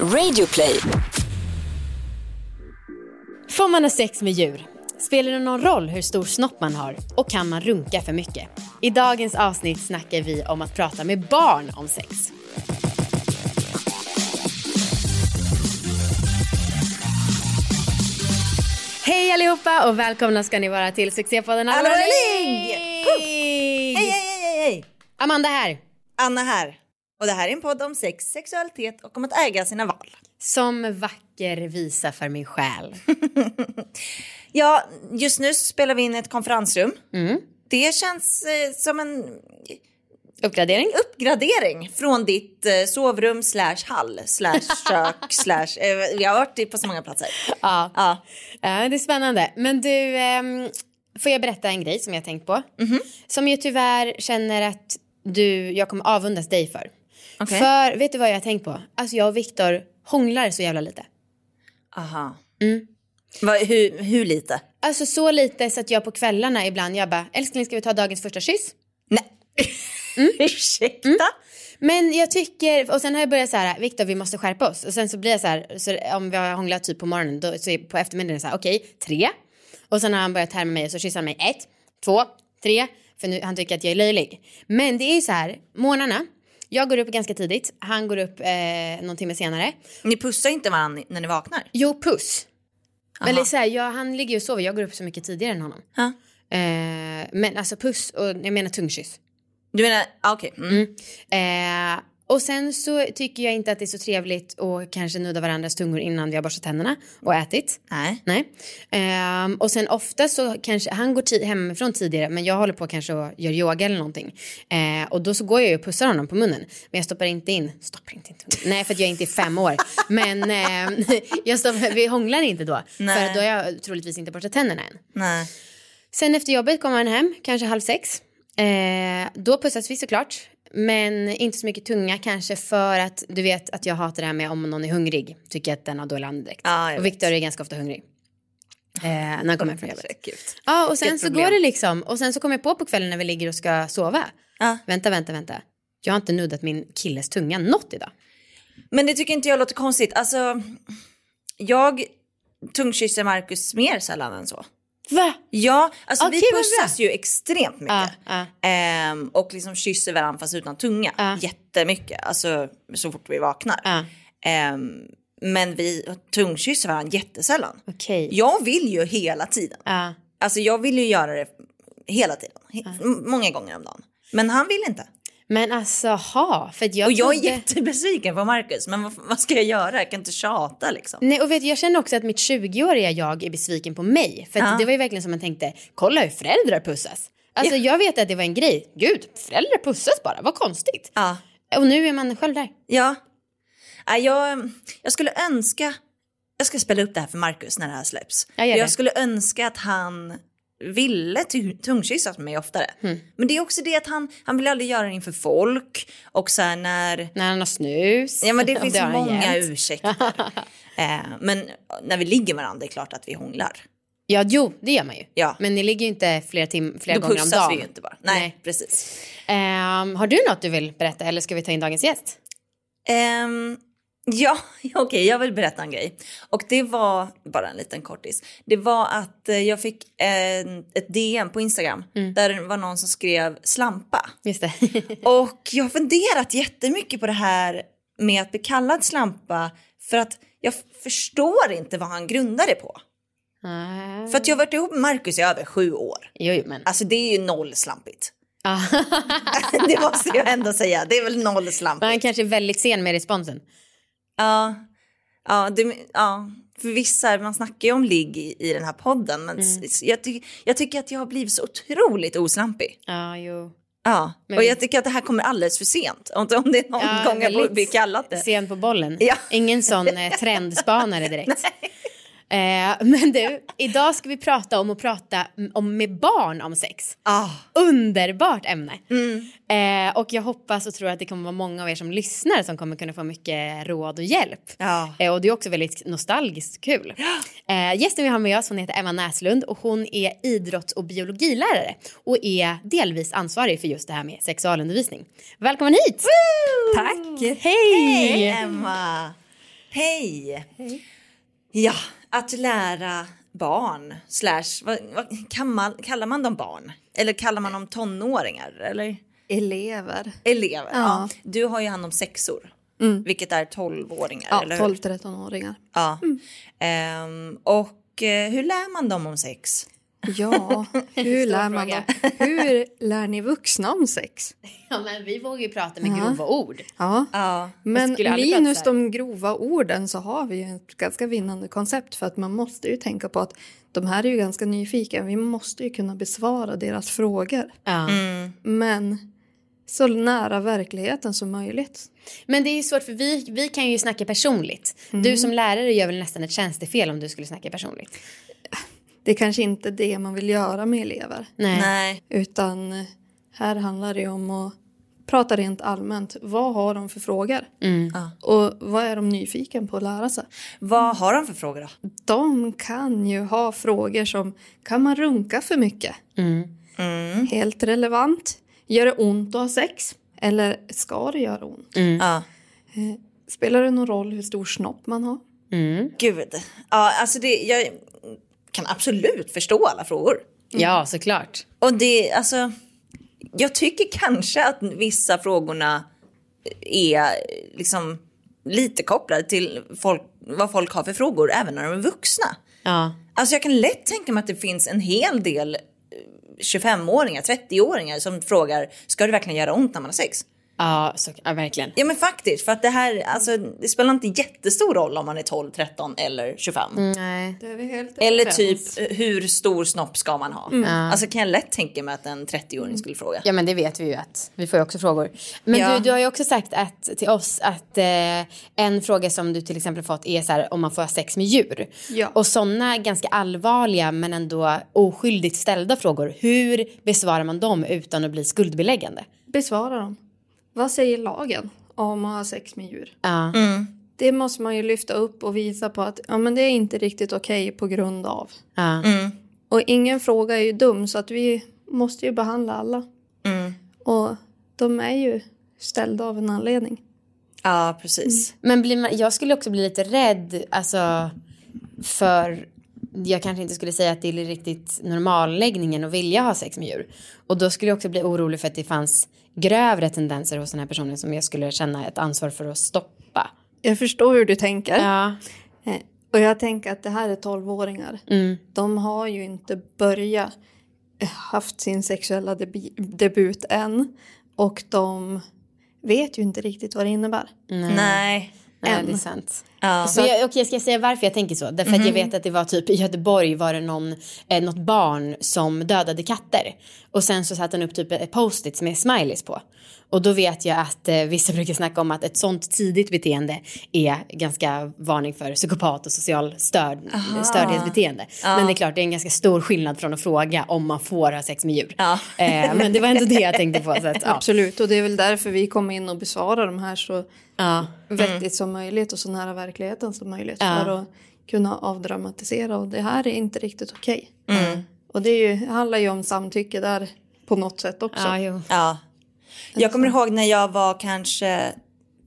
Radioplay. Får man ha sex med djur? Spelar det någon roll hur stor snopp man har? Och kan man runka för mycket? I dagens avsnitt snackar vi om att prata med barn om sex. Hej allihopa och välkomna ska ni vara till succépodden Hallå! Hej, hej, hej, hej! Amanda här. Anna här. Och det här är en podd om sex, sexualitet och om att äga sina val. Som vacker visa för min själ. Ja, just nu så spelar vi in ett konferensrum. Mm. Det känns eh, som en Uppgradering? uppgradering från ditt eh, sovrum slash hall slash kök slash... Eh, vi har varit på så många platser. Ja. Ja. Ja, det är spännande. Men du, ehm, får jag berätta en grej som jag har tänkt på? Mhm. Som jag tyvärr känner att du, jag kommer avundas dig för. Okej. För vet du vad jag har tänkt på? Alltså jag och Viktor hånglar så jävla lite. Aha. Mm. Vad- hur, hur lite? Alltså så lite så att jag på kvällarna ibland jag bara, älskling ska vi ta dagens första kyss? Nej. Mm. Ursäkta? Men jag tycker, och sen har jag börjat så här, Viktor vi måste skärpa oss. Och sen så blir jag så här, så om vi har hånglat typ på morgonen, då, så är på eftermiddagen så här, okej, tre. Och sen har han börjat härma mig och så kysser han mig ett, två, tre. För nu, han tycker att jag är löjlig. Men det är ju så här, morgnarna, jag går upp ganska tidigt, han går upp eh, någon timme senare. Ni pussar inte varandra när ni vaknar? Jo, puss. Aha. Eller så här, jag, han ligger ju och sover, jag går upp så mycket tidigare än honom. Eh, men alltså puss och jag menar tungkyss. Du menar, ah, okej. Mm. Eh, och sen så tycker jag inte att det är så trevligt att kanske nudda varandras tungor innan vi har borstat tänderna och ätit. Nej. Nej. Ehm, och sen ofta så kanske, han går ti- hemifrån tidigare men jag håller på kanske och gör yoga eller någonting. Eh, och då så går jag ju och pussar honom på munnen. Men jag stoppar inte in, stoppar inte in tungan. Nej för att jag är inte fem år. Men eh, jag stoppar, vi hånglar inte då. Nej. För då har jag troligtvis inte borstat tänderna än. Nej. Sen efter jobbet kommer han hem, kanske halv sex. Eh, då pussas vi såklart. Men inte så mycket tunga kanske för att du vet att jag hatar det här med om någon är hungrig. Tycker jag att den har dålig andedräkt. Jag och Viktor är ganska ofta hungrig. Eh, när han kommer hem från jobbet. Ja och sen Vilket så problem. går det liksom. Och sen så kommer jag på på kvällen när vi ligger och ska sova. Ja. Vänta, vänta, vänta. Jag har inte nuddat min killes tunga något idag. Men det tycker inte jag låter konstigt. Alltså, jag tungkysser Marcus mer sällan än så. Va? Ja, alltså vi Okej, vad pussas ju extremt mycket. Ja, ja. Ehm, och liksom kysser varandra fast utan tunga. Ja. Jättemycket, alltså så fort vi vaknar. Ja. Ehm, men vi tungkysser varandra jättesällan. Okej. Jag vill ju hela tiden. Ja. Alltså jag vill ju göra det hela tiden. He- Många gånger om dagen. Men han vill inte. Men alltså, ha. För att jag Och jag är trodde- jättebesviken på Marcus. Men vad, vad ska jag göra? Jag kan inte tjata liksom. Nej, och vet, jag känner också att mitt 20-åriga jag är besviken på mig. För Ja. det var ju verkligen som man tänkte, kolla hur föräldrar pussas. Alltså jag vet att det var en grej. Gud, föräldrar pussas bara, vad konstigt. Ja. Och nu är man själv där. Ja. Jag, jag skulle önska... Jag ska spela upp det här för Marcus när det här släpps. Ja, det. jag skulle önska att han ville tu- tungkyssas med mig oftare. Hmm. Men det är också det att han, han vill aldrig göra det inför folk. Och så när... När han har snus. Ja men det finns han många jämt. ursäkter. eh, men när vi ligger med varandra det är klart att vi hånglar. Ja, jo, det gör man ju. Ja. Men ni ligger ju inte flera, tim- flera Då gånger om pussas dagen. vi ju inte bara. Nej, Nej. precis. Ehm, har du något du vill berätta eller ska vi ta in dagens gäst? Ehm, ja, okej, jag vill berätta en grej. Och det var, bara en liten kortis, det var att eh, jag fick en, ett DM på Instagram där det var någon som skrev slampa. Just det. Och jag har funderat jättemycket på det här med att bli kallad slampa för att jag förstår inte vad han grundar det på. Ah. För att jag har varit ihop med Marcus i över sju år. Jo, men. Alltså det är ju noll slampigt. Ah. det måste jag ändå säga, det är väl noll Men slampigt. han kanske är väldigt sen med responsen. Ja, ja, det, ja, för vissa, man snackar ju om ligg i, i den här podden, men s- jag, ty, jag tycker att jag har blivit så otroligt oslampig. Ja, jo. Ja, Men och jag tycker att det här kommer alldeles för sent. Om, om det är någon Ja, gång jag väldigt blir kallat det. Sen på bollen. Ja. Ingen sån eh, trendspanare direkt. Eh, men du, idag ska vi prata om att prata om med barn om sex. Ah, Underbart ämne. mm. Eh, och jag hoppas och tror att det kommer vara många av er som lyssnar som kommer kunna få mycket råd och hjälp. ja. Eh, och det är också väldigt nostalgiskt kul. Eh, gästen vi har med oss hon heter Emma Näslund och hon är idrotts och biologilärare och är delvis ansvarig för just det här med sexualundervisning. Välkommen hit! Tack! Hej! Hej Emma! Hej! Ja, att lära barn slash, vad, vad, kan man, kallar man dem barn? Eller kallar man dem tonåringar? Eller Elever. elever? Ja. Ja. Du har ju hand om sexor, vilket är tolvåringar, Ja, eller? 12-13-åringar. Ja. Ehm, och eh, hur lär man dem om sex? Ja, hur lär man dem? Hur lär ni vuxna om sex? Ja, men vi vågar ju prata med Ja. grova ord. Ja, Ja. men minus de grova orden så har vi ju ett ganska vinnande koncept för att man måste ju tänka på att de här är ju ganska nyfikna. Vi måste ju kunna besvara deras frågor. Ja. Men så nära verkligheten som möjligt. Men det är ju svårt för vi, vi kan ju snacka personligt. Du som lärare gör väl nästan ett tjänstefel om du skulle snacka personligt. Det är kanske inte det man vill göra med elever. Nej. Nej. Utan eh, här handlar det om att prata rent allmänt. Vad har de för frågor? Ja. Och vad är de nyfiken på att lära sig? Vad har de för frågor då? De kan ju ha frågor som kan man runka för mycket? Mm. Helt relevant. Gör det ont att ha sex? Eller ska det göra ont? Ja. Spelar det någon roll hur stor snopp man har? Gud. Ja, alltså det, jag kan absolut förstå alla frågor. Ja, såklart. Och det, alltså, jag tycker kanske att vissa frågorna är liksom lite kopplade till folk, vad folk har för frågor även när de är vuxna. Ja. Alltså jag kan lätt tänka mig att det finns en hel del eh, 25-åringar, 30-åringar som frågar, ska det verkligen göra ont när man har sex? Ja, så, ja, verkligen. Ja men faktiskt, för att det här, alltså det spelar inte jättestor roll om man är 12, 13 eller 25. Nej. Det är vi helt Eller typ hur stor snopp ska man ha? Alltså kan jag lätt tänka mig att en 30-åring skulle fråga. Ja men det vet vi ju att vi får ju också frågor. Men Ja. du, du har ju också sagt att, till oss att eh, en fråga som du till exempel fått är så här, om man får ha sex med djur. Ja. Och sådana ganska allvarliga men ändå oskyldigt ställda frågor, hur besvarar man dem utan att bli skuldbeläggande? Besvara dem. Vad säger lagen om att ha sex med djur? Ja. Det måste man ju lyfta upp och visa på att ja, men det är inte riktigt okej på grund av. Ja. Och ingen fråga är ju dum så att vi måste ju behandla alla. Och de är ju ställda av en anledning. Ja precis. Men blir man, jag skulle också bli lite rädd, alltså för jag kanske inte skulle säga att det är riktigt normalläggningen att vilja ha sex med djur. Och då skulle jag också bli orolig för att det fanns grövre tendenser hos den här personen som jag skulle känna ett ansvar för att stoppa. Jag förstår hur du tänker. Ja. Eh, Och jag tänker att det här är 12-åringar. De har ju inte börjat eh, haft sin sexuella debut än. Och de vet ju inte riktigt vad det innebär. Nej. Nej, Än. det är sant. Ja. Så jag, ska jag säga varför jag tänker så? Därför att jag vet att det var typ i Göteborg var det någon, eh, något barn som dödade katter. Och sen så satte han upp typ ett post-it med smileys på. Och då vet jag att eh, vissa brukar snacka om att ett sånt tidigt beteende är ganska varning för psykopat och social störd, stördhetsbeteende. Men det är klart, det är en ganska stor skillnad från att fråga om man får ha sex med djur. Ja. Eh, men det var ändå det jag tänkte på. Så att, ja. Absolut, och det är väl därför vi kom in och besvarar de här så Ja. vettigt som möjligt och så nära verkligheten som möjligt. Ja. För att kunna avdramatisera och det här är inte riktigt okej. Och det, är ju, handlar ju om samtycke där på något sätt också. Ja, jo. Ja. Jag kommer ihåg när jag var kanske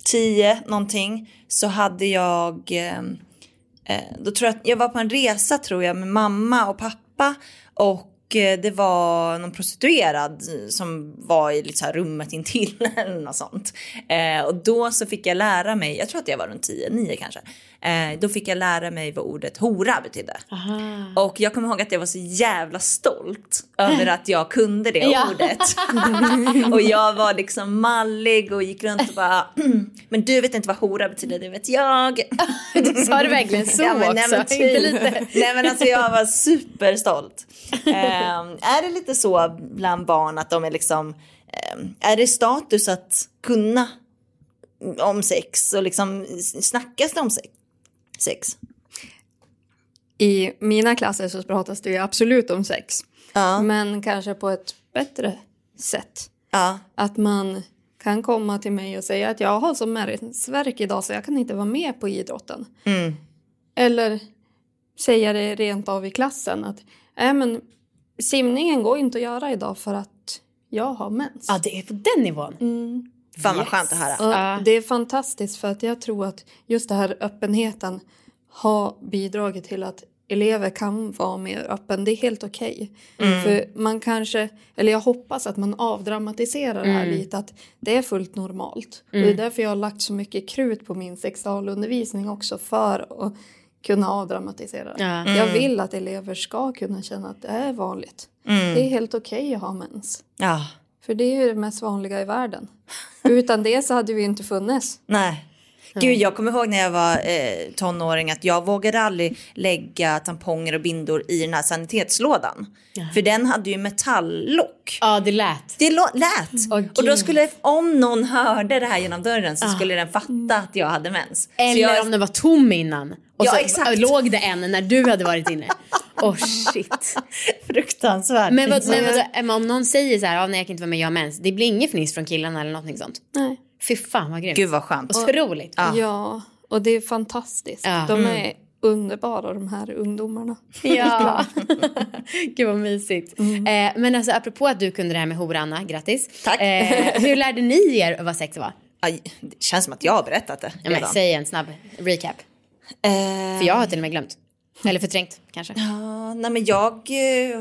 tio någonting så hade jag, eh, eh, då tror jag jag var på en resa tror jag med mamma och pappa och Eh, det var någon prostituerad som var i lite så rummet intill eller något sånt. Eh, och då så fick jag lära mig, jag tror att jag var runt 10, 9 kanske. Eh, då fick jag lära mig vad ordet hora betydde. Och jag kommer ihåg att jag var så jävla stolt över att jag kunde det Ja. ordet. och jag var liksom mallig och gick runt och bara, "Mm, men du vet inte vad hora betyder, det vet jag. Du sa det verkligen så Ja, men, också. nej, men, Inte typ. lite. nej men alltså jag var superstolt. Ehm, är det lite så bland barn att de är liksom, ehm, är det status att kunna om sex och liksom snackas det om sex? Sex? I mina klasser så pratas det ju absolut om sex. Ja. Men kanske på ett bättre sätt. Ja. Att man kan komma till mig och säga att jag har så mensvärk idag så jag kan inte vara med på idrotten. Mm. Eller säga det rent av i klassen att äh, men, simningen går inte att göra idag för att jag har mens. Ja, det är på den nivån. Mm. Fan vad Yes. skönt att höra. Och Ja. Det är fantastiskt för att jag tror att just den här öppenheten har bidragit till att elever kan vara mer öppen. Det är helt okej. För man kanske, eller jag hoppas att man avdramatiserar det här lite att det är fullt normalt. Och det är därför jag har lagt så mycket krut på min sexualundervisning också för att kunna avdramatisera det. Ja. Jag vill att elever ska kunna känna att det är vanligt. Det är helt okej att ha mens. Ja, för det är ju det mest vanliga i världen. Utan det så hade vi inte funnits. nej. Gud, jag kommer ihåg när jag var eh, tonåring att jag vågade aldrig lägga tamponger och bindor i den här sanitetslådan. För den hade ju metalllock. Ja, det lät. Det lät. Åh, och då skulle, om någon hörde det här genom dörren så skulle den fatta att jag hade mens. Eller jag, om den var tom innan. Och Ja, så exakt. låg det en när du hade varit inne. Åh shit. Fruktansvärt. Men, vad, men jag- vadå, Emma, om någon säger så här, ja, nej jag kan inte vara med, jag har mens. Det blir inget fniss från killarna eller någonting sånt. Nej. Fy fan vad grymt. Gud vad skönt. Otroligt. Ja. Ja, och det är fantastiskt. Ja. De är underbara de här ungdomarna. Ja. Gud vad mysigt. Eh, men alltså apropå att du kunde det här med hora Anna, grattis. Tack. Eh, hur lärde ni er vad sex var? Aj, det känns som att jag har berättat det Ja, men, redan. säg en snabb recap. Eh, För jag har till och med glömt. Eller förträngt kanske. ja, nej men jag... eh,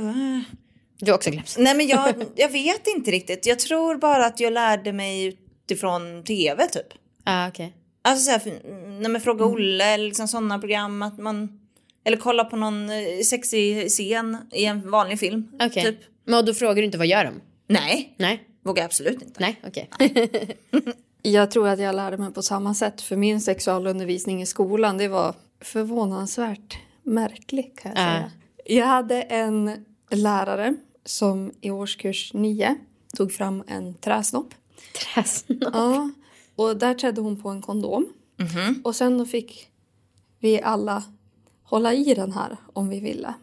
Du har också glömt. Nej men jag, jag vet inte riktigt. Jag tror bara att jag lärde mig utifrån tv typ. Ah, okej. Alltså så här, för- när man frågar Olle eller liksom sådana program att man... Eller kolla på någon eh, sexig scen i en vanlig film. Okej. Typ. Men då frågar du inte vad gör de? Nej, Nej. vågar jag absolut inte. Nej, okej. Jag tror att jag lärde mig på samma sätt. För min sexualundervisning i skolan det var förvånansvärt märklig kan jag Ja. säga. Jag hade en lärare som i årskurs nio tog fram en träsnopp. Träsnopp. Ja, och där trädde hon på en kondom. Och sen då fick vi alla hålla i den här om vi ville.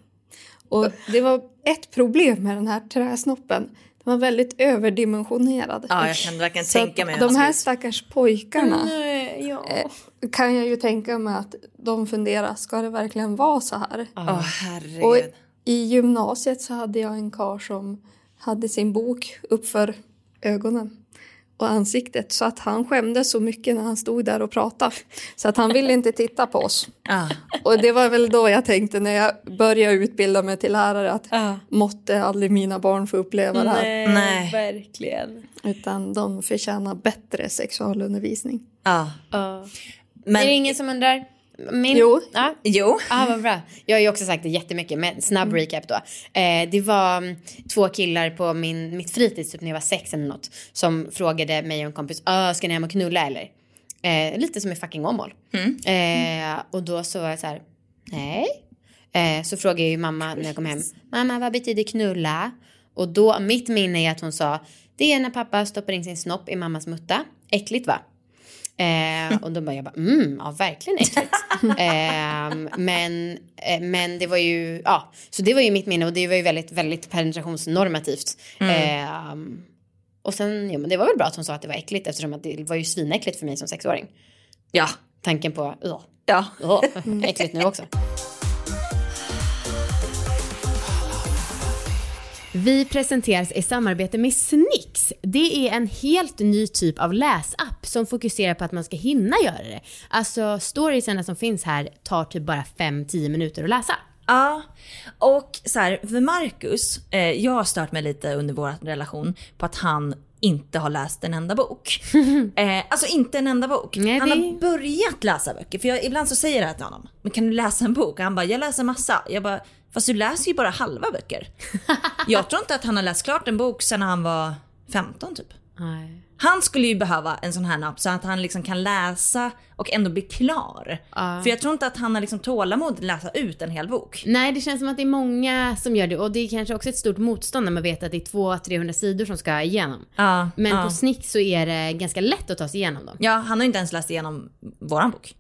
Och det var ett problem med den här träsnoppen. Den var väldigt överdimensionerad. Ja, jag kan verkligen Så tänka mig de här stackars pojkarna Nej, ja. eh, kan jag ju tänka mig att de funderar, ska det verkligen vara så här? Åh herregud. Och i gymnasiet så hade jag en karl som hade sin bok uppför ögonen och ansiktet så att han skämdes så mycket när han stod där och pratade så att han ville inte titta på oss. Ja. Och det var väl då jag tänkte när jag började utbilda mig till lärare att Ja. måtte aldrig mina barn få uppleva det här. Nej. verkligen. Utan de förtjänar bättre sexualundervisning. ja. Ja. Men, Är det ingen som undrar? Min? Jo. Ja. Jo. Ah, vad bra. Jag har ju också sagt det jättemycket, men snabb Mm. recap då. Eh, det var mm, två killar på min, mitt fritids, typ när jag var sex eller något, som frågade mig och en kompis, ah, ska ni hem och knulla eller? Eh, lite som i fucking Åmål. Mm. Eh, och då så var jag så här, nej. Eh, så frågade jag ju mamma när jag kom hem, mamma vad betyder knulla? Och då, mitt minne är att hon sa, det är när pappa stoppar in sin snopp i mammas mutta. Äckligt va? Eh, och då bara jag bara, mm, ja verkligen äckligt. eh, men, eh, men det var ju, ja, så det var ju mitt minne och det var ju väldigt, väldigt penetrationsnormativt. Eh, och sen, ja men det var väl bra att hon sa att det var äckligt eftersom att det var ju svinäckligt för mig som sexåring. Ja. Tanken på, ja, Ja. ja, äckligt nu också. Vi presenteras i samarbete med Snix. Det är en helt ny typ av läsapp som fokuserar på att man ska hinna göra det. Alltså storiesarna som finns här tar typ bara 5-10 minuter att läsa. Ja, och så här, för Marcus, eh, jag har stört mig lite under vår relation på att han inte har läst en enda bok. eh, alltså inte en enda bok. Nej, han har börjat läsa böcker. För jag, ibland så säger jag det till honom. Men kan du läsa en bok? Och han bara, jag läser massa. Jag bara, fast du läser ju bara halva böcker. jag tror inte att han har läst klart en bok sedan han var 15 typ. Nej. Han skulle ju behöva en sån här app så att han liksom kan läsa och ändå bli klar. För jag tror inte att han har liksom tålamod att läsa ut en hel bok. Nej, det känns som att det är många som gör det och det är kanske också ett stort motstånd när man vet att det är 200-300 sidor som ska igenom. Ja, Men ja. på Snick så är det ganska lätt att ta sig igenom dem. Ja, han har ju inte ens läst igenom våran bok.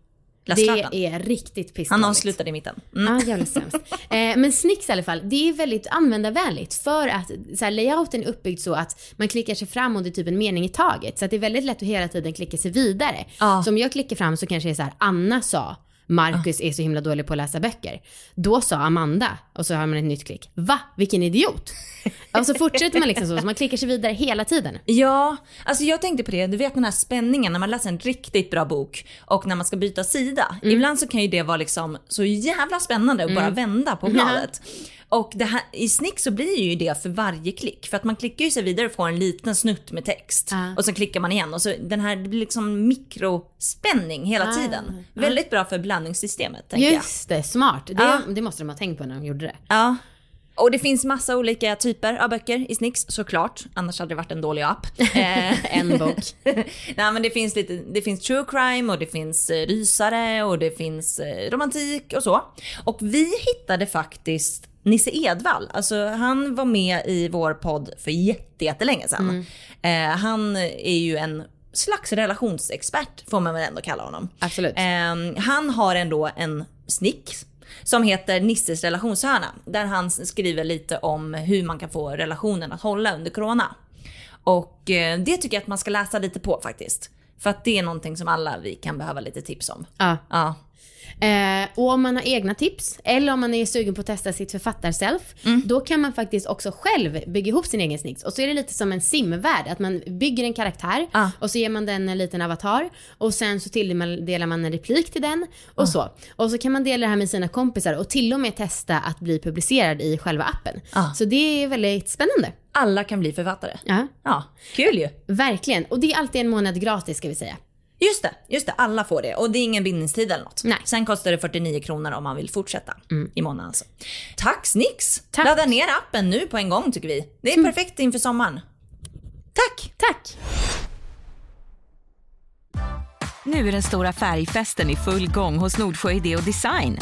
Det är riktigt Han pissdåligt. avslutade i mitten. Mm. Ja, jävligt sämst. Eh, men Snicks i alla fall, det är väldigt användarvänligt för att så här, layouten är uppbyggd så att man klickar sig fram och det är typ en mening i taget. Så det är väldigt lätt att hela tiden klicka sig vidare. Ja. Så om jag klickar fram så kanske det är så här, Anna sa Marcus är så himla dålig på att läsa böcker. Då sa Amanda, och så har man ett nytt klick, va? Vilken idiot! Och så fortsätter man liksom så, så man klickar sig vidare hela tiden. Ja, alltså jag tänkte på det, du vet den här spänningen när man läser en riktigt bra bok och när man ska byta sida. Mm. Ibland så kan ju det vara liksom så jävla spännande att bara vända på bladet. Och här, i snick så blir ju det för varje klick. För att man klickar ju sig vidare och får en liten snutt med text. Ja. Och så klickar man igen och så den här, det blir liksom mikrospänning hela Ah, tiden. Väldigt bra för blandningssystemet tänker jag. Just det, smart. Det, det måste de ha tänkt på när de gjorde det. Ja. Och det finns massa olika typer av böcker i Snicks såklart. Annars hade det varit en dålig app. Eh, En bok. Nej men det finns lite, det finns true crime och det finns eh, rysare och det finns eh, romantik och så. Och vi hittade faktiskt Nisse Edvall, alltså han var med i vår podd för jätte- jättelänge sedan. Eh, han är ju en slags relationsexpert får man väl ändå kalla honom. Absolut. Eh, han har ändå en snick som heter Nisses relationshörna. Där han skriver lite om hur man kan få relationen att hålla under corona. Och eh, det tycker jag att man ska läsa lite på faktiskt. För att det är någonting som alla vi kan behöva lite tips om. Ja. Ja. Eh, och om man har egna tips eller om man är sugen på att testa sitt författarself, då kan man faktiskt också själv bygga ihop sin egen snicks. Och så är det lite som en simvärld, att man bygger en karaktär Ah. och så ger man den en liten avatar och sen så tilldelar man en replik till den och så. Och så kan man dela det här med sina kompisar och till och med testa att bli publicerad i själva appen. Ah. Så det är väldigt spännande. Alla kan bli författare. Ja, Ja, kul ju. verkligen. Och det är alltid en månad gratis ska vi säga. Just det, just det, alla får det. Och det är ingen bindningstid eller något. Nej. Sen kostar det 49 kronor om man vill fortsätta i månaden alltså. Tack Snicks! Tack. Ladda ner appen nu på en gång tycker vi. Det är perfekt inför sommaren. Tack! Tack! Nu är den stora färgfesten i full gång hos Nordsjö Idé och Design.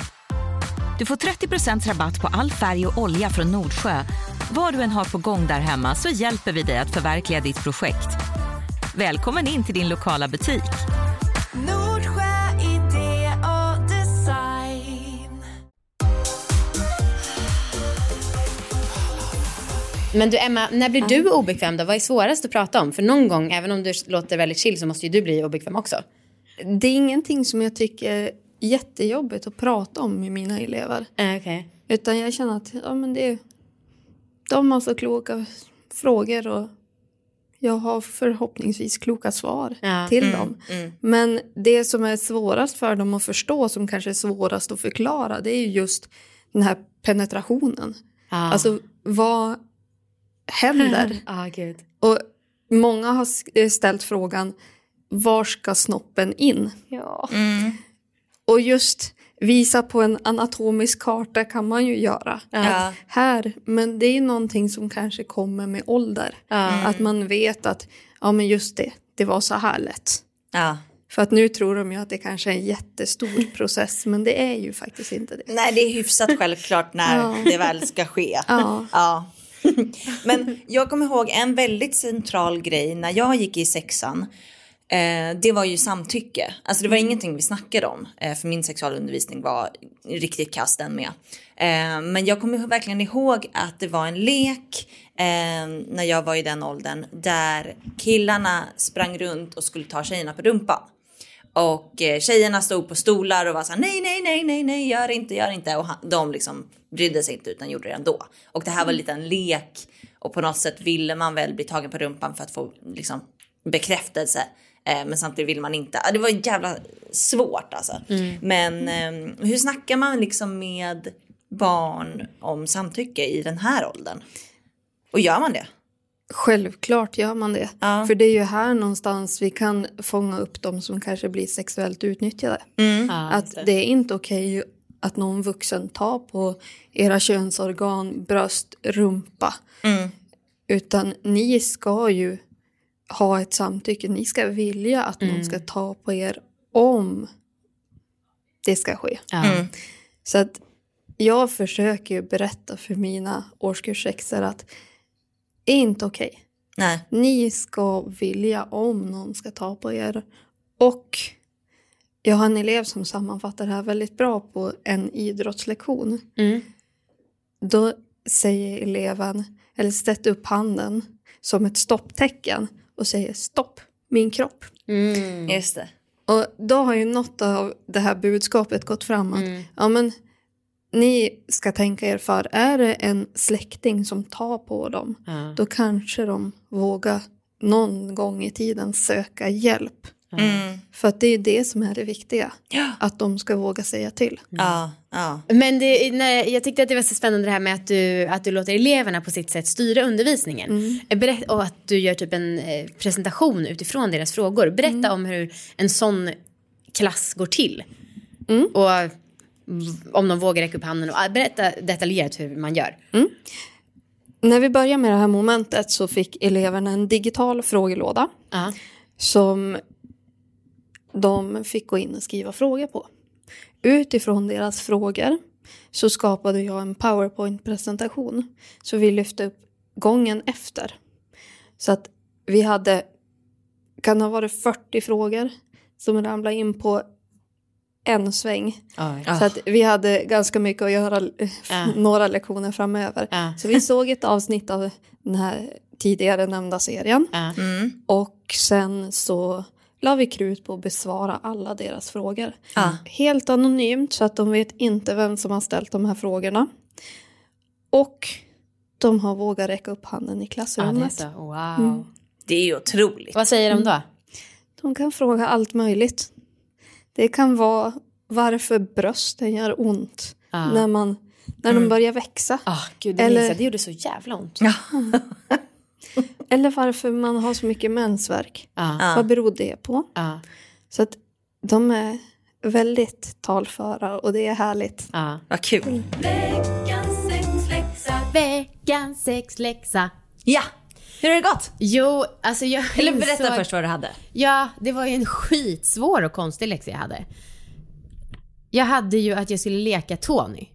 Du får 30% rabatt på all färg och olja från Nordsjö. Vad du än har på gång där hemma så hjälper vi dig att förverkliga ditt projekt. Välkommen in till din lokala butik. Nordsjö idé och design. Men du Emma, när blir du obekväm då? Vad är svårast att prata om? För någon gång, även om du låter väldigt chill så måste ju du bli obekväm också. Det är ingenting som jag tycker är jättejobbigt att prata om med mina elever. Okej. Utan jag känner att ja, men det är, de har så kloka frågor och jag har förhoppningsvis kloka svar Ja. till dem. Men det som är svårast för dem att förstå, som kanske är svårast att förklara, det är ju just den här penetrationen. Ah. Alltså vad händer? ah, gud. och många har eh, ställt frågan, var ska snoppen in? Ja. Och just visa på en anatomisk karta kan man ju göra. Ja. Här, men det är någonting som kanske kommer med ålder. Ja. Att man vet att, ja men just det, det var så här lätt. Ja. För att nu tror de ju att det kanske är en jättestor process, men det är ju faktiskt inte det. Nej, det är hyfsat självklart när Ja. det väl ska ske. Ja. Men jag kommer ihåg en väldigt central grej när jag gick i sexan. Eh, det var ju samtycke. Alltså det var ingenting vi snackade om. Eh, för min sexualundervisning var riktigt kass den med. Eh, men jag kommer verkligen ihåg att det var en lek eh, när jag var i den åldern. Där killarna sprang runt och skulle ta tjejerna på rumpan. Och eh, tjejerna stod på stolar och var så här, nej, nej, nej, nej, nej, gör inte, gör inte. Och han, de liksom brydde sig inte utan gjorde det ändå. Och det här var lite en lek och på något sätt ville man väl bli tagen på rumpan för att få liksom bekräftelse. Eh, men samtidigt vill man inte. Ja, Det var jävla svårt alltså. Men eh, hur snackar man liksom med barn om samtycke i den här åldern? Och gör man det? Självklart gör man det. Ja. För det är ju här någonstans vi kan fånga upp de som kanske blir sexuellt utnyttjade. Ah, Att det är inte okej att någon vuxen tar på era könsorgan, bröst, rumpa. Utan ni ska ju ha ett samtycke. Ni ska vilja att någon ska ta på er om det ska ske. Ja. Så att jag försöker ju berätta för mina årskurs sexor att det är inte okej. Nej. Ni ska vilja om någon ska ta på er. Och jag har en elev som sammanfattar det här väldigt bra på en idrottslektion. Mm. Då säger eleven, eller sätter upp handen som ett stopptecken och säger stopp, min kropp. Mm. Just det. Och då har ju något av det här budskapet gått fram att ja, men, ni ska tänka er för, är det en släkting som tar på dem, Ja. då kanske de vågar någon gång i tiden söka hjälp. Mm. För att det är det som är det viktiga, Ja. att de ska våga säga till. Ja, ja. Men det, när, jag tyckte att det var så spännande det här med att du, att du låter eleverna på sitt sätt styra undervisningen. Berätt, och att du gör typ en eh, presentation utifrån deras frågor. Berätta om hur en sån klass går till. Och v- om de vågar räcka upp handen. Och, ah, berätta detaljerat hur man gör. När vi börjar med det här momentet så fick eleverna en digital frågelåda Ja. som de fick gå in och skriva frågor på. Utifrån deras frågor så skapade jag en powerpoint-presentation. Så vi lyfte upp gången efter. Så att vi hade, kan det ha varit 40 frågor som ramlade in på en sväng. Så att vi hade ganska mycket att göra Ja. några lektioner framöver. Ja. Så vi såg ett avsnitt av den här tidigare nämnda serien. Ja. Och sen så la vi krut på att besvara alla deras frågor. Ja. Helt anonymt så att de vet inte vem som har ställt de här frågorna. Och de har vågat räcka upp handen i Ja, det är klassrummet. Wow. Det är ju otroligt. Vad säger de då? de kan fråga allt möjligt. Det kan vara varför brösten gör ont Ja. när, man, när de börjar växa. Ah, gud, det, Eller- minns jag. det gjorde så jävla ont. Ja. Eller varför man har så mycket mensvärk. Ja. Vad beror det på? Ja. Så att de är väldigt talföra och det är härligt. Ja. Vad kul. Veckans sexläxa. Veckans sexläxa. Ja, hur har det gått? Jo, alltså jag Eller berätta insåg- först vad du hade. Ja, det var ju en skitsvår och konstig läxa jag hade. Jag hade ju att jag skulle leka Tony.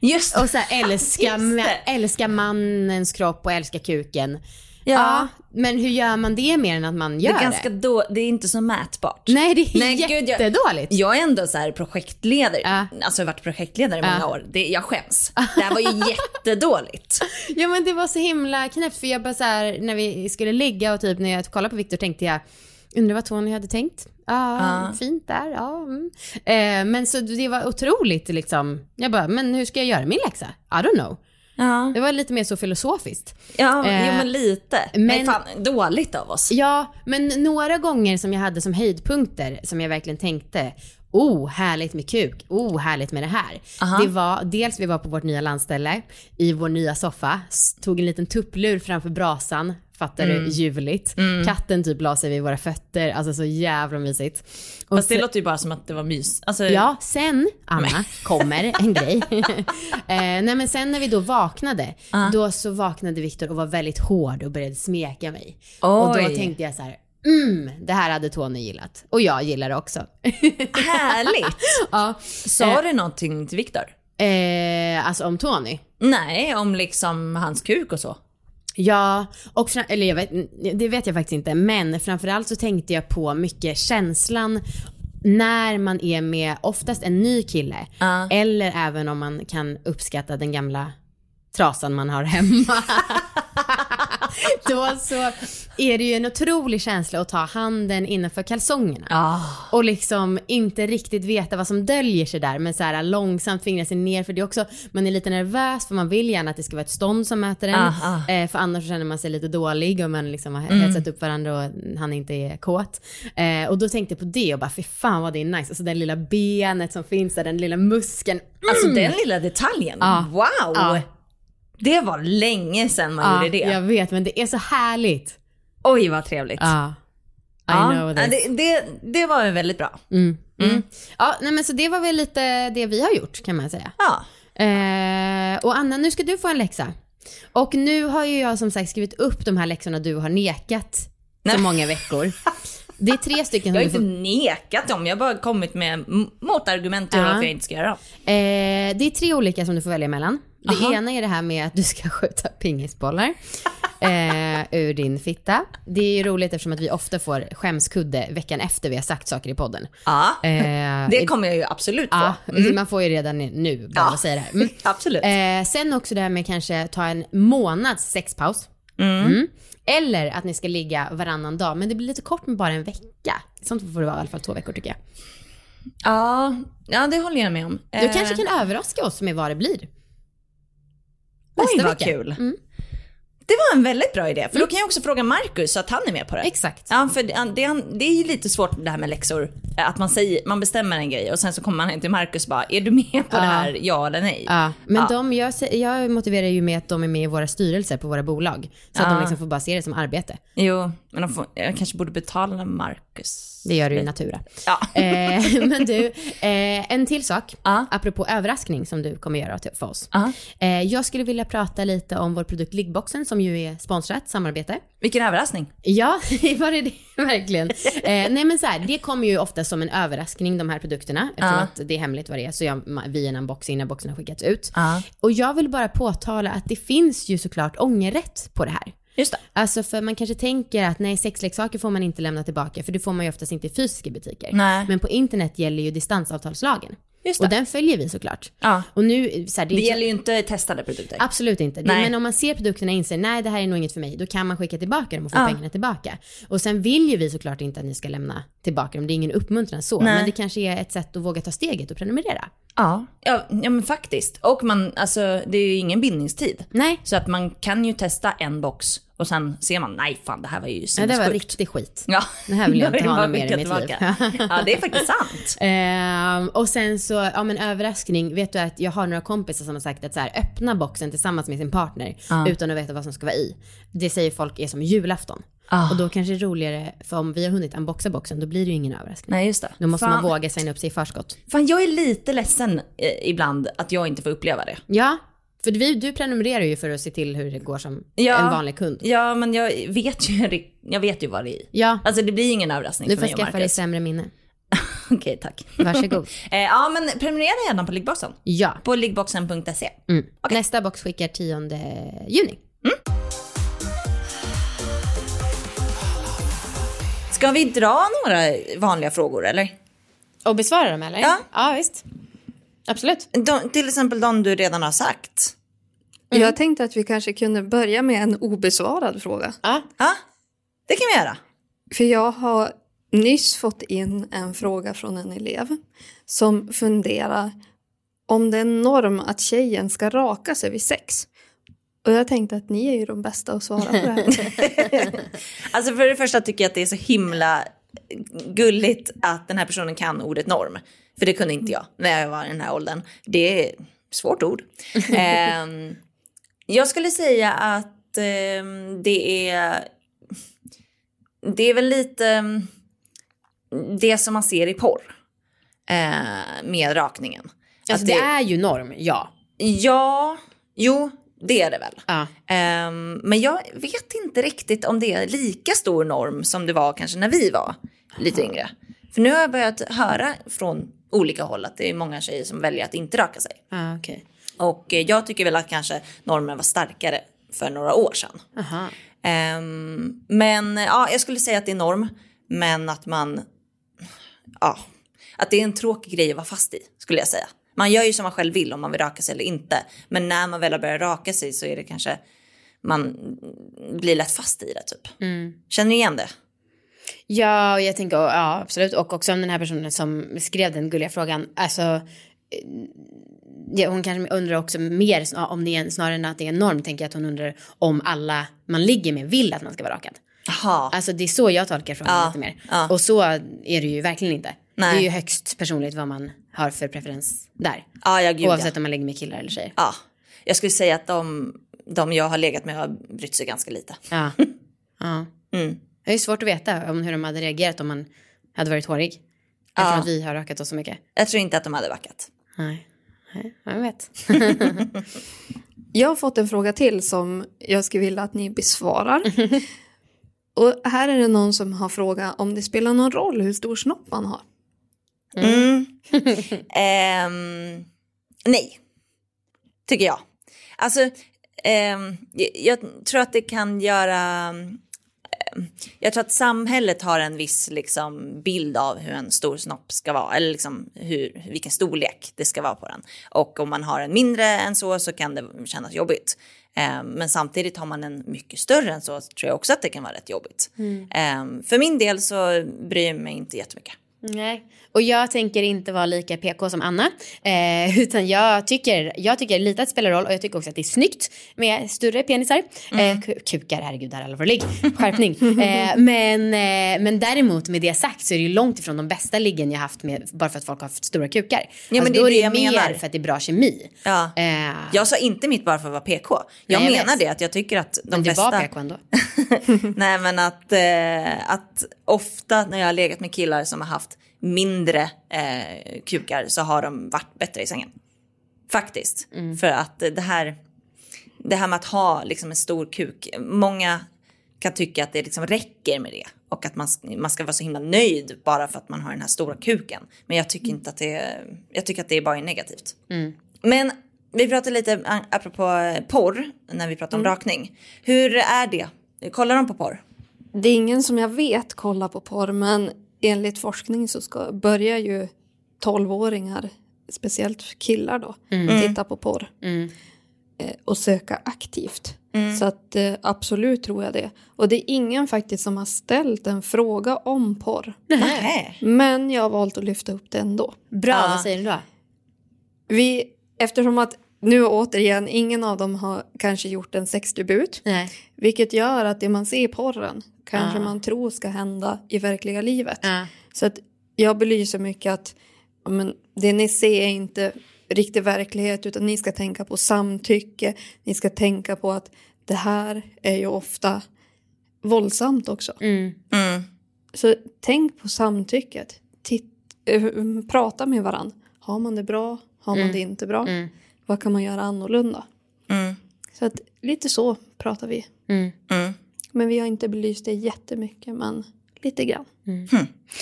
Just Och så här, älska, Just det. älska mannens kropp och älska kuken. Ja. men hur gör man det mer än att man Det gör är, det? ganska då, det är inte så mätbart. Nej, det är Nej, gud, jag- jättedåligt. Jag är ändå så projektledare, Ja. alltså jag har varit projektledare i Ja. många år. Det, jag skäms. Det här var ju jättedåligt. Ja men det var så himla knäppt för jag bara så här, när vi skulle ligga och typ när jag kollade på Viktor tänkte jag Undrar vad Tony hade tänkt? Ja, Ja. fint där. Ja, mm. eh, men så det var otroligt liksom. Jag bara, men hur ska jag göra min läxa? I don't know. Ja, Det var lite mer så filosofiskt. ja Eh, jo, men lite. men- Men fan, dåligt av oss. Ja, men några gånger som jag hade som höjdpunkter som jag verkligen tänkte Oh, härligt med kuk. Oh, härligt med det här. Aha. Det var dels vi var på vårt nya landställe i vår nya soffa, tog en liten tupplur framför brasan, fattar Mm. du, ljuvligt. Katten typ la sig vid våra fötter, alltså så jävla mysigt. Och Fast det låter ju bara som att det var mys. Alltså, Ja, sen, Anna, kommer en grej. eh, nej men sen när vi då vaknade, då så vaknade Viktor och var väldigt hård och började smeka mig. Och då Oj. tänkte jag så här, mm, det här hade Tony gillat. Och jag gillar det också. Härligt. ja. Sa du någonting till Viktor? eh, alltså om Tony. Nej, om liksom hans kuk och så. Ja, och eller jag vet, det vet jag faktiskt inte, men framförallt så tänkte jag på mycket känslan när man är med oftast en ny kille, Ja. eller även om man kan uppskatta den gamla trasan man har hemma. Då så är det ju en otrolig känsla att ta handen innanför kalsongerna. Ja. Och liksom inte riktigt veta vad som döljer sig där men så här långsamt fingra sig ner för det också, man är lite nervös för man vill gärna att det ska vara ett stånd som möter en. Ah, ah. Eh, för annars känner man sig lite dålig och man liksom har hetsat upp varandra och han inte är kåt. Eh, och då tänkte jag på det och bara fy fan vad det är nice. Alltså det lilla benet som finns där, den lilla muskeln. Alltså den lilla detaljen. Ja. Wow! Det var länge sedan man Ja, gjorde det. jag vet men det är så härligt. Oj vad trevligt. Ja. I Ja, know this. det, det, det var väldigt bra. Mm. Mm. Ja, nej men så det var väl lite det vi har gjort kan man säga. Ja. Eh, och Anna, nu ska du få en läxa. Och nu har ju jag som sagt skrivit upp de här läxorna du har nekat så många veckor. Det är tre stycken Jag har inte får... nekat dem, jag har bara kommit med motargument till Ja. varför jag inte ska göra dem. Eh, det är tre olika som du får välja mellan. Det Aha. ena är det här med att du ska skjuta pingisbollar eh, ur din fitta. Det är ju roligt eftersom att vi ofta får skämskudde veckan efter vi har sagt saker i podden. Ja, Eh, det kommer jag ju absolut få. Ja, man får ju redan nu bara Ja. säga det här. Mm. Absolut. Eh, sen också det här med kanske ta en månads sexpaus. Mm. Eller att ni ska ligga varannan dag, men det blir lite kort med bara en vecka. Sånt får det vara i alla fall två veckor tycker jag. Ja, ja det håller jag med om. Du kanske kan överraska oss med vad det blir. Oj, vad kul. Mm. Det var en väldigt bra idé, för då kan jag också fråga Marcus så att han är med på det. Exakt. Ja, för det, det, det är ju lite svårt det här med läxor. Att man, säger, man bestämmer en grej och sen så kommer man hem till Marcus och bara, är du med på det här, ja eller nej? Ja, men Ja. De, jag, jag motiverar ju med att de är med i våra styrelser på våra bolag. Så att Ja. de liksom får bara se det som arbete. Jo, men de får, jag kanske borde betala Marcus. Det gör du i Natura. Ja. Eh, men du, eh, en till sak. Ja. Apropå överraskning som du kommer göra för oss. Ja. Eh, jag skulle vilja prata lite om vår produkt Liggboxen som ju är sponsrat samarbete. Vilken överraskning. Ja, var det det verkligen? Eh, nej men så här, det kommer ju ofta som en överraskning de här produkterna eftersom Ja. att det är hemligt vad det är så jag, vi en unboxing när boxen har skickats ut. Och jag vill bara påtala att det finns ju såklart ångerrätt på det här. Just det. Alltså för man kanske tänker att nej sexleksaker får man inte lämna tillbaka för det får man ju oftast inte i fysiska butiker. Nej. Men på internet gäller ju distansavtalslagen. Just det. Och den följer vi såklart. Ja. Och nu, så här, det, Det gäller ju inte testade produkter. Absolut inte. Nej. men om man ser produkterna och inser nej det här är nog inget för mig, då kan man skicka tillbaka dem och få Ja. pengarna tillbaka. Och sen vill ju vi såklart inte att ni ska lämna tillbaka dem, det är ingen uppmuntran så. Nej. Men det kanske är ett sätt att våga ta steget och prenumerera. Ja. ja, ja men faktiskt. Och man, alltså det är ju ingen bindningstid. Nej, Så att man kan ju testa en box och sen ser man, nej fan det här var ju ja, det var sinnessjukt. riktig skit. Ja, Det här vill jag inte ha mer i mitt liv. Ja, det är faktiskt sant. Ehm, och sen så, ja men överraskning, vet du att jag har några kompisar som har sagt att så här, öppna boxen tillsammans med sin partner Ja. utan att veta vad som ska vara i. Det säger folk är som julafton. Ah. Och då kanske det är roligare, för om vi har hunnit unboxa boxen då blir det ju ingen överraskning. Nej just det. Då måste fan, man våga signa upp sig i förskott. Fan jag är lite ledsen eh, ibland att jag inte får uppleva det. Ja, för vi, du prenumererar ju för att se till hur det går som Ja. en vanlig kund. Ja men jag vet ju, jag vet ju vad det är i. Ja, Alltså det blir ingen överraskning du för får mig och skaffa dig sämre minne. Okej tack. Varsågod. eh, ja men prenumerera gärna på liggboxen. Ja. På liggboxen.se. Mm. Nästa box skickar 10 juni. Ska vi dra några vanliga frågor eller? Och besvara dem eller? Ja. Ja, visst. Absolut. De, till exempel de du redan har sagt. Jag tänkte att vi kanske kunde börja med en obesvarad fråga. Ja. Ja, det kan vi göra. För jag har nyss fått in en fråga från en elev som funderar om det är en norm att tjejen ska raka sig vid sex. Och jag tänkte att ni är ju de bästa att svara på det här. Alltså för det första tycker jag att det är så himla gulligt att den här personen kan ordet norm. För det kunde inte jag när jag var i den här åldern. Det är ett svårt ord. Ehm, jag skulle säga att ehm, det är... Det är väl lite det som man ser i porr. eh, med rakningen. Alltså Att det är ju norm, ja. Ja, jo, det är det väl. Ja. Ehm, men jag vet inte riktigt om det är lika stor norm som det var kanske när vi var lite yngre. För nu har jag börjat höra från olika håll att det är många tjejer som väljer att inte raka sig. Ah, okej. Och eh, jag tycker väl att kanske normen var starkare för några år sedan. Ehm, men ja, jag skulle säga att det är norm. Men att man, ja, att det är en tråkig grej att vara fast i skulle jag säga. Man gör ju som man själv vill om man vill raka sig eller inte. Men när man väl har börjat raka sig så är det kanske, man blir lätt fast i det typ. Känner ni igen det? Ja, och jag tänker, ja absolut. Och också om den här personen som skrev den gulliga frågan, alltså eh, ja, hon kanske undrar också mer om det är snarare än att det är en norm, tänker jag att hon undrar om alla man ligger med vill att man ska vara rakad. Jaha. Alltså det är så jag tolkar frågan Ja, lite mer. ja. Och så är det ju verkligen inte. Nej. Det är ju högst personligt vad man har för preferens där. Ja, ja gud Oavsett ja. om man ligger med killar eller tjejer. ja. Jag skulle säga att de, de jag har legat med har brytt sig ganska lite. Ja. ja. Mm. Det är svårt att veta om hur de hade reagerat om man hade varit hårig. Eftersom Ja. att vi har rakat oss så mycket. Jag tror inte att de hade backat. Nej, Nej jag vet. Jag har fått en fråga till som jag skulle vilja att ni besvarar. Och här är det någon som har frågat om det spelar någon roll hur stor snopp man har. Mm. Ehm, nej, tycker jag. Alltså, jag, jag tror att det kan göra... ehm, jag tror att samhället har en viss liksom, bild av hur en stor snopp ska vara, eller liksom hur, vilken storlek det ska vara på den. Och om man har en mindre än så så kan det kännas jobbigt. Eh, men samtidigt har man en mycket större än så, så tror jag också att det kan vara rätt jobbigt. Eh, för min del så bryr jag mig inte jättemycket. Nej, och jag tänker inte vara lika PK som Anna. Eh, utan jag tycker, jag tycker lite att det spelar roll och jag tycker också att det är snyggt med större penisar. Eh, ku- kukar, herregud, där allvarlig. Skärpning. eh, men, eh, men däremot med det sagt så är det ju långt ifrån de bästa liggen jag haft med bara för att folk har haft stora kukar. men alltså, det är då är det det jag mer menar. för att det är bra kemi. Ja. Eh, Jag sa inte mitt bara för att vara PK. Jag Nej, jag menar vet. det att jag tycker att de men du flesta... var PK ändå. Nej men att, eh, att ofta när jag har legat med killar som har haft mindre eh, kukar så har de varit bättre i sängen. Faktiskt. För att det här, det här med att ha liksom en stor kuk, många kan tycka att det liksom räcker med det. Och att man, man ska vara så himla nöjd bara för att man har den här stora kuken. Men jag tycker inte att det, jag tycker att det bara är negativt. Men vi pratade lite apropå eh, porr när vi pratade om rakning. Hur är det? Kollar de på porr? Det är ingen som jag vet kollar på porr men enligt forskning så ska, börjar ju 12-åringar, speciellt killar då, titta på porr. Eh, och söka aktivt. Så att eh, absolut tror jag det. Och det är ingen faktiskt som har ställt en fråga om porr. Nej. Men jag har valt att lyfta upp det ändå. Bra, Ja. vad säger du då? Vi, eftersom att nu återigen, ingen av dem har kanske gjort en sexdebut. Nej. Vilket gör att det man ser i porren kanske man tror ska hända i verkliga livet. Ja. Så att jag belyser mycket att men, det ni ser är inte riktig verklighet utan ni ska tänka på samtycke. Ni ska tänka på att det här är ju ofta våldsamt också. Mm. Mm. Så tänk på samtycket. Titt, eh, prata med varandra. Har man det bra? Har man det inte bra? Mm. Vad kan man göra annorlunda? Mm. Så att lite så pratar vi. Mm. Mm. Men vi har inte belyst det jättemycket, men lite grann.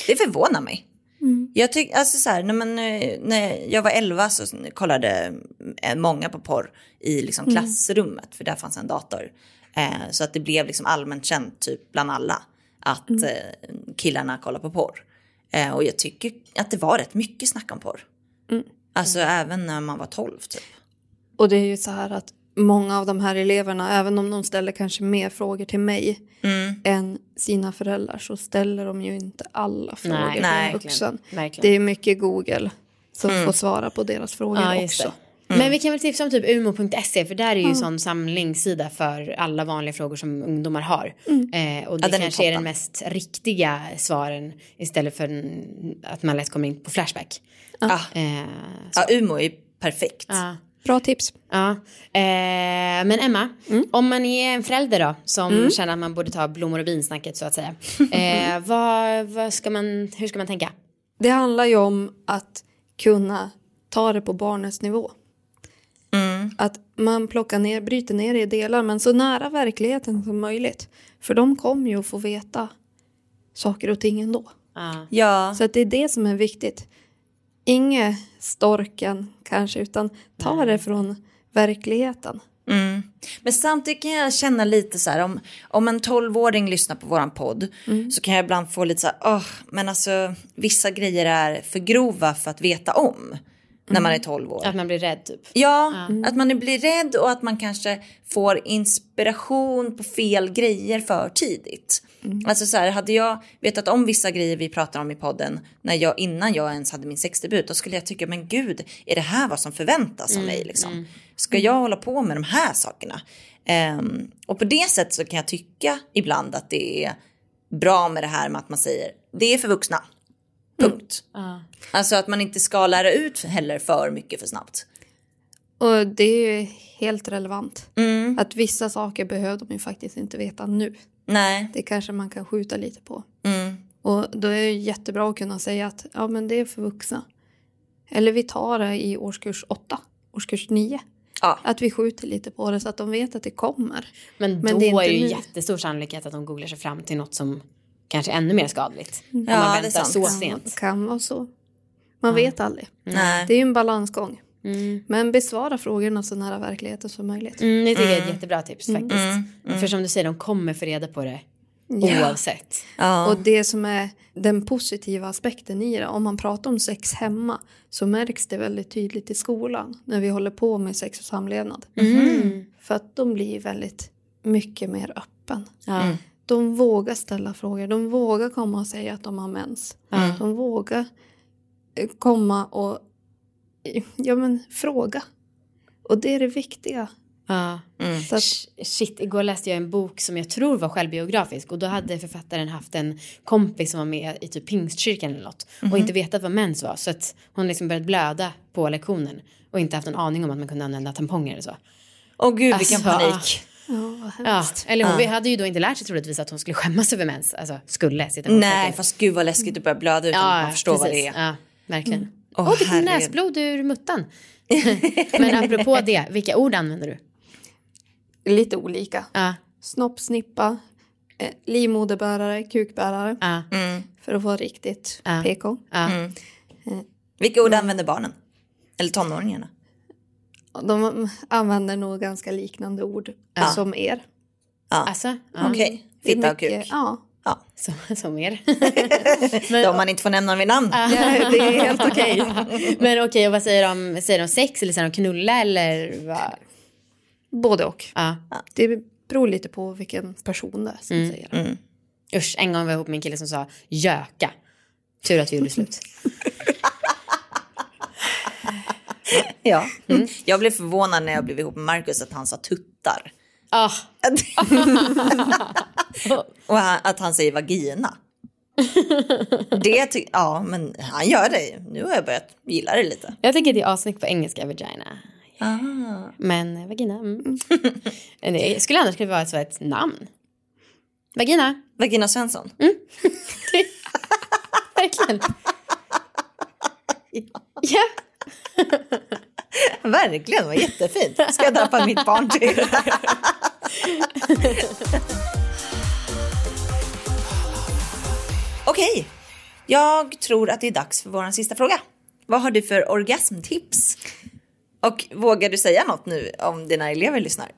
Det förvånar mig. Mm. Jag tycker, alltså så här, när, man, eh, när jag var 11 så kollade eh, många på porr i liksom Mm. klassrummet, för där fanns en dator. Eh, så att det blev liksom allmänt känt typ bland alla att Mm. eh, killarna kollar på porr. Eh, och jag tycker att det var rätt mycket snack om porr. Mm. Alltså även när man var 12 typ. Och det är ju så här att många av de här eleverna, även om de ställer kanske mer frågor till mig Mm. än sina föräldrar så ställer de ju inte alla frågor Nej, till nej, en vuxen. Verkligen. Det är mycket Google som får svara på deras frågor Ja, också. det. Men vi kan väl tipsa om typ umo.se för där är ju en sån samlingssida för alla vanliga frågor som ungdomar har. Eh, och det Ja, den är kanske är, den mest riktiga svaren istället för att man lätt kommer in på Flashback. Ah. Eh, Ja, Umo är perfekt. ja. Bra tips. Ja, eh, men Emma, om man är en förälder då som känner att man borde ta blommor och binsnacket så att säga. Eh, vad, vad ska man, hur ska man tänka? Det handlar ju om att kunna ta det på barnets nivå. Att man plockar ner, bryter ner det i delar men så nära verkligheten som möjligt. För de kommer ju att få veta saker och ting ändå. Ja. Ja, Så att det är det som är viktigt. Inge storken kanske utan ta det från verkligheten. Mm. Men samtidigt kan jag känna lite så här om, om en 12-åring lyssnar på våran podd så kan jag ibland få lite så här, åh, men alltså vissa grejer är för grova för att veta om när man är 12 år. Att man blir rädd typ. Ja, att man blir rädd och att man kanske får inspiration på fel grejer för tidigt. Alltså så här, hade jag vetat om vissa grejer vi pratar om i podden när jag, innan jag ens hade min sexdebut, då skulle jag tycka, men gud, är det här vad som förväntas av mig? Liksom? Ska jag hålla på med de här sakerna? Ehm, och på det sättet så kan jag tycka ibland att det är bra med det här med att man säger, det är för vuxna. Punkt. Ja. Alltså att man inte ska lära ut heller för mycket för snabbt. Och det är ju helt relevant. Mm. Att vissa saker behöver de ju faktiskt inte veta nu. Nej. Det kanske man kan skjuta lite på. Mm. Och då är det jättebra att kunna säga att ja, men det är för vuxna. Eller vi tar det i årskurs 8, årskurs 9. Ja. Att vi skjuter lite på det så att de vet att det kommer. Men, Men då det är är, inte det ju nu. jättestor sannolikhet att de googlar sig fram till något som kanske ännu mer skadligt. Om Ja, man det väntar så Kan, sent. kan vara så. Man vet aldrig. Nej. Det är ju en balansgång. Mm. Men besvara frågorna så nära verkligheten som möjligt. Mm, det tycker jag är ett jättebra tips faktiskt. Mm. För som du säger, de kommer få reda på det oavsett. Ja. Och det som är den positiva aspekten i det, om man pratar om sex hemma så märks det väldigt tydligt i skolan när vi håller på med sex och samlevnad. För att de blir väldigt mycket mer öppen. Ja. De vågar ställa frågor, de vågar komma och säga att de har mens. De vågar eh, komma och ja, men, fråga. Och det är det viktiga. Ja. Så att, Sh- Shit, igår läste jag en bok som jag tror var självbiografisk och då hade författaren haft en kompis som var med i typ pingstkyrkan eller något och inte vetat vad mens var så att hon liksom börjat blöda på lektionen och inte haft en aning om att man kunde använda tamponger eller så. Åh gud vilken Alltså, panik. Ja, vad Ja, eller hon hade ju då inte lärt sig troligtvis att hon skulle skämmas över mens, alltså skulle sitta Nej fast gud vad läskigt att börja blöda utan att man förstår vad det är. Ja, verkligen. Åh, Åh, fick herregud. näsblod ur muttan. Men apropå det, vilka ord använder du? Lite olika. Ja, Snopp, snippa, eh, livmoderbärare, kukbärare. ja, För att vara riktigt Ja. PK. ja. Vilka ord använder barnen? Eller tonåringarna? De använder nog ganska liknande ord som er. Alltså, ja. Okej, Det är fitta och kuk. Ja, Ja. som, som er. De man inte får nämna vid namn. Ja, det är helt okej. Men okej, och vad säger de? Säger de sex eller säger de knulla eller vad? Både och. Ja. Det beror lite på vilken person det är som säger det. Usch, en gång var jag ihop med en kille som sa göka. Tur att vi gjorde slut. Ja. Jag blev förvånad när jag blev ihop med Marcus att han sa tuttar. Ah, Och att han säger vagina. Det ty- ja, men han gör det. Nu har jag börjat gilla det lite. jag tycker det är avsnitt på engelska, vagina. Ah. Men eh, vagina, mm. Det skulle annars kunna vara ett, ett namn. Vagina, Vagina Svensson. verkligen. Ja. Verkligen, vad jättefint. Ska jag döpa mitt barn till? Okej, jag tror att det är dags för vår sista fråga. Vad har du för orgasmtips? Och vågar du säga något nu om dina elever lyssnar?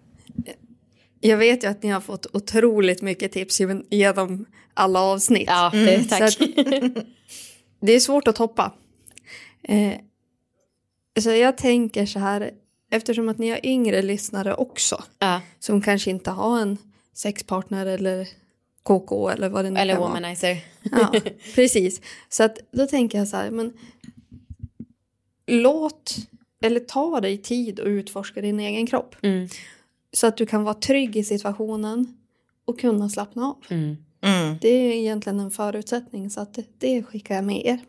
Jag vet ju att ni har fått otroligt mycket tips genom- alla avsnitt. Ja, det, tack. Så att, det är svårt att toppa. Eh, så jag tänker så här, eftersom att ni har yngre lyssnare också, ja. som kanske inte har en sexpartner eller KK eller vad det nu Eller kan vara. womanizer. Ja, precis. Så att då tänker jag så här, men låt eller ta dig tid och utforska din egen kropp. Mm. Så att du kan vara trygg i situationen och kunna slappna av. Mm. Mm. Det är egentligen en förutsättning så att det, det skickar jag med er.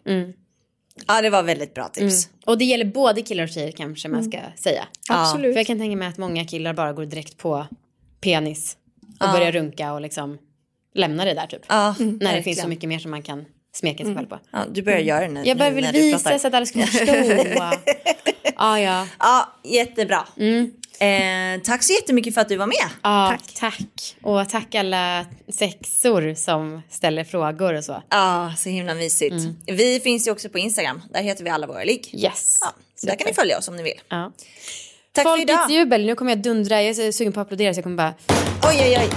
Mm. Ja, det var väldigt bra tips. Och det gäller både killar och tjejer kanske man ska säga. Absolut. För jag kan tänka mig att många killar bara går direkt på penis och börjar runka och liksom lämnar det där typ. Ja, När det finns så mycket mer som man kan smeka sig själv på. Ja, du börjar göra det nu. Jag nu vill när du visa så att alla ska förstå. ja, ja. Ja, jättebra. Eh, tack så jättemycket för att du var med. ja tack. Och tack alla sexor som ställer frågor och så. Ja, så himla mysigt. Vi finns ju också på Instagram. Där heter vi alla våra ligg. Yes. Ja, så där kan ni följa oss om ni vill. Ja. Tack för Folkets idag. jubel, nu kommer jag dundra. Jag är så sugen på att applådera så jag kommer bara... Oj, oj, oj.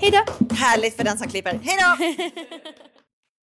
Hej då! Härligt för den som klipper. Hej då!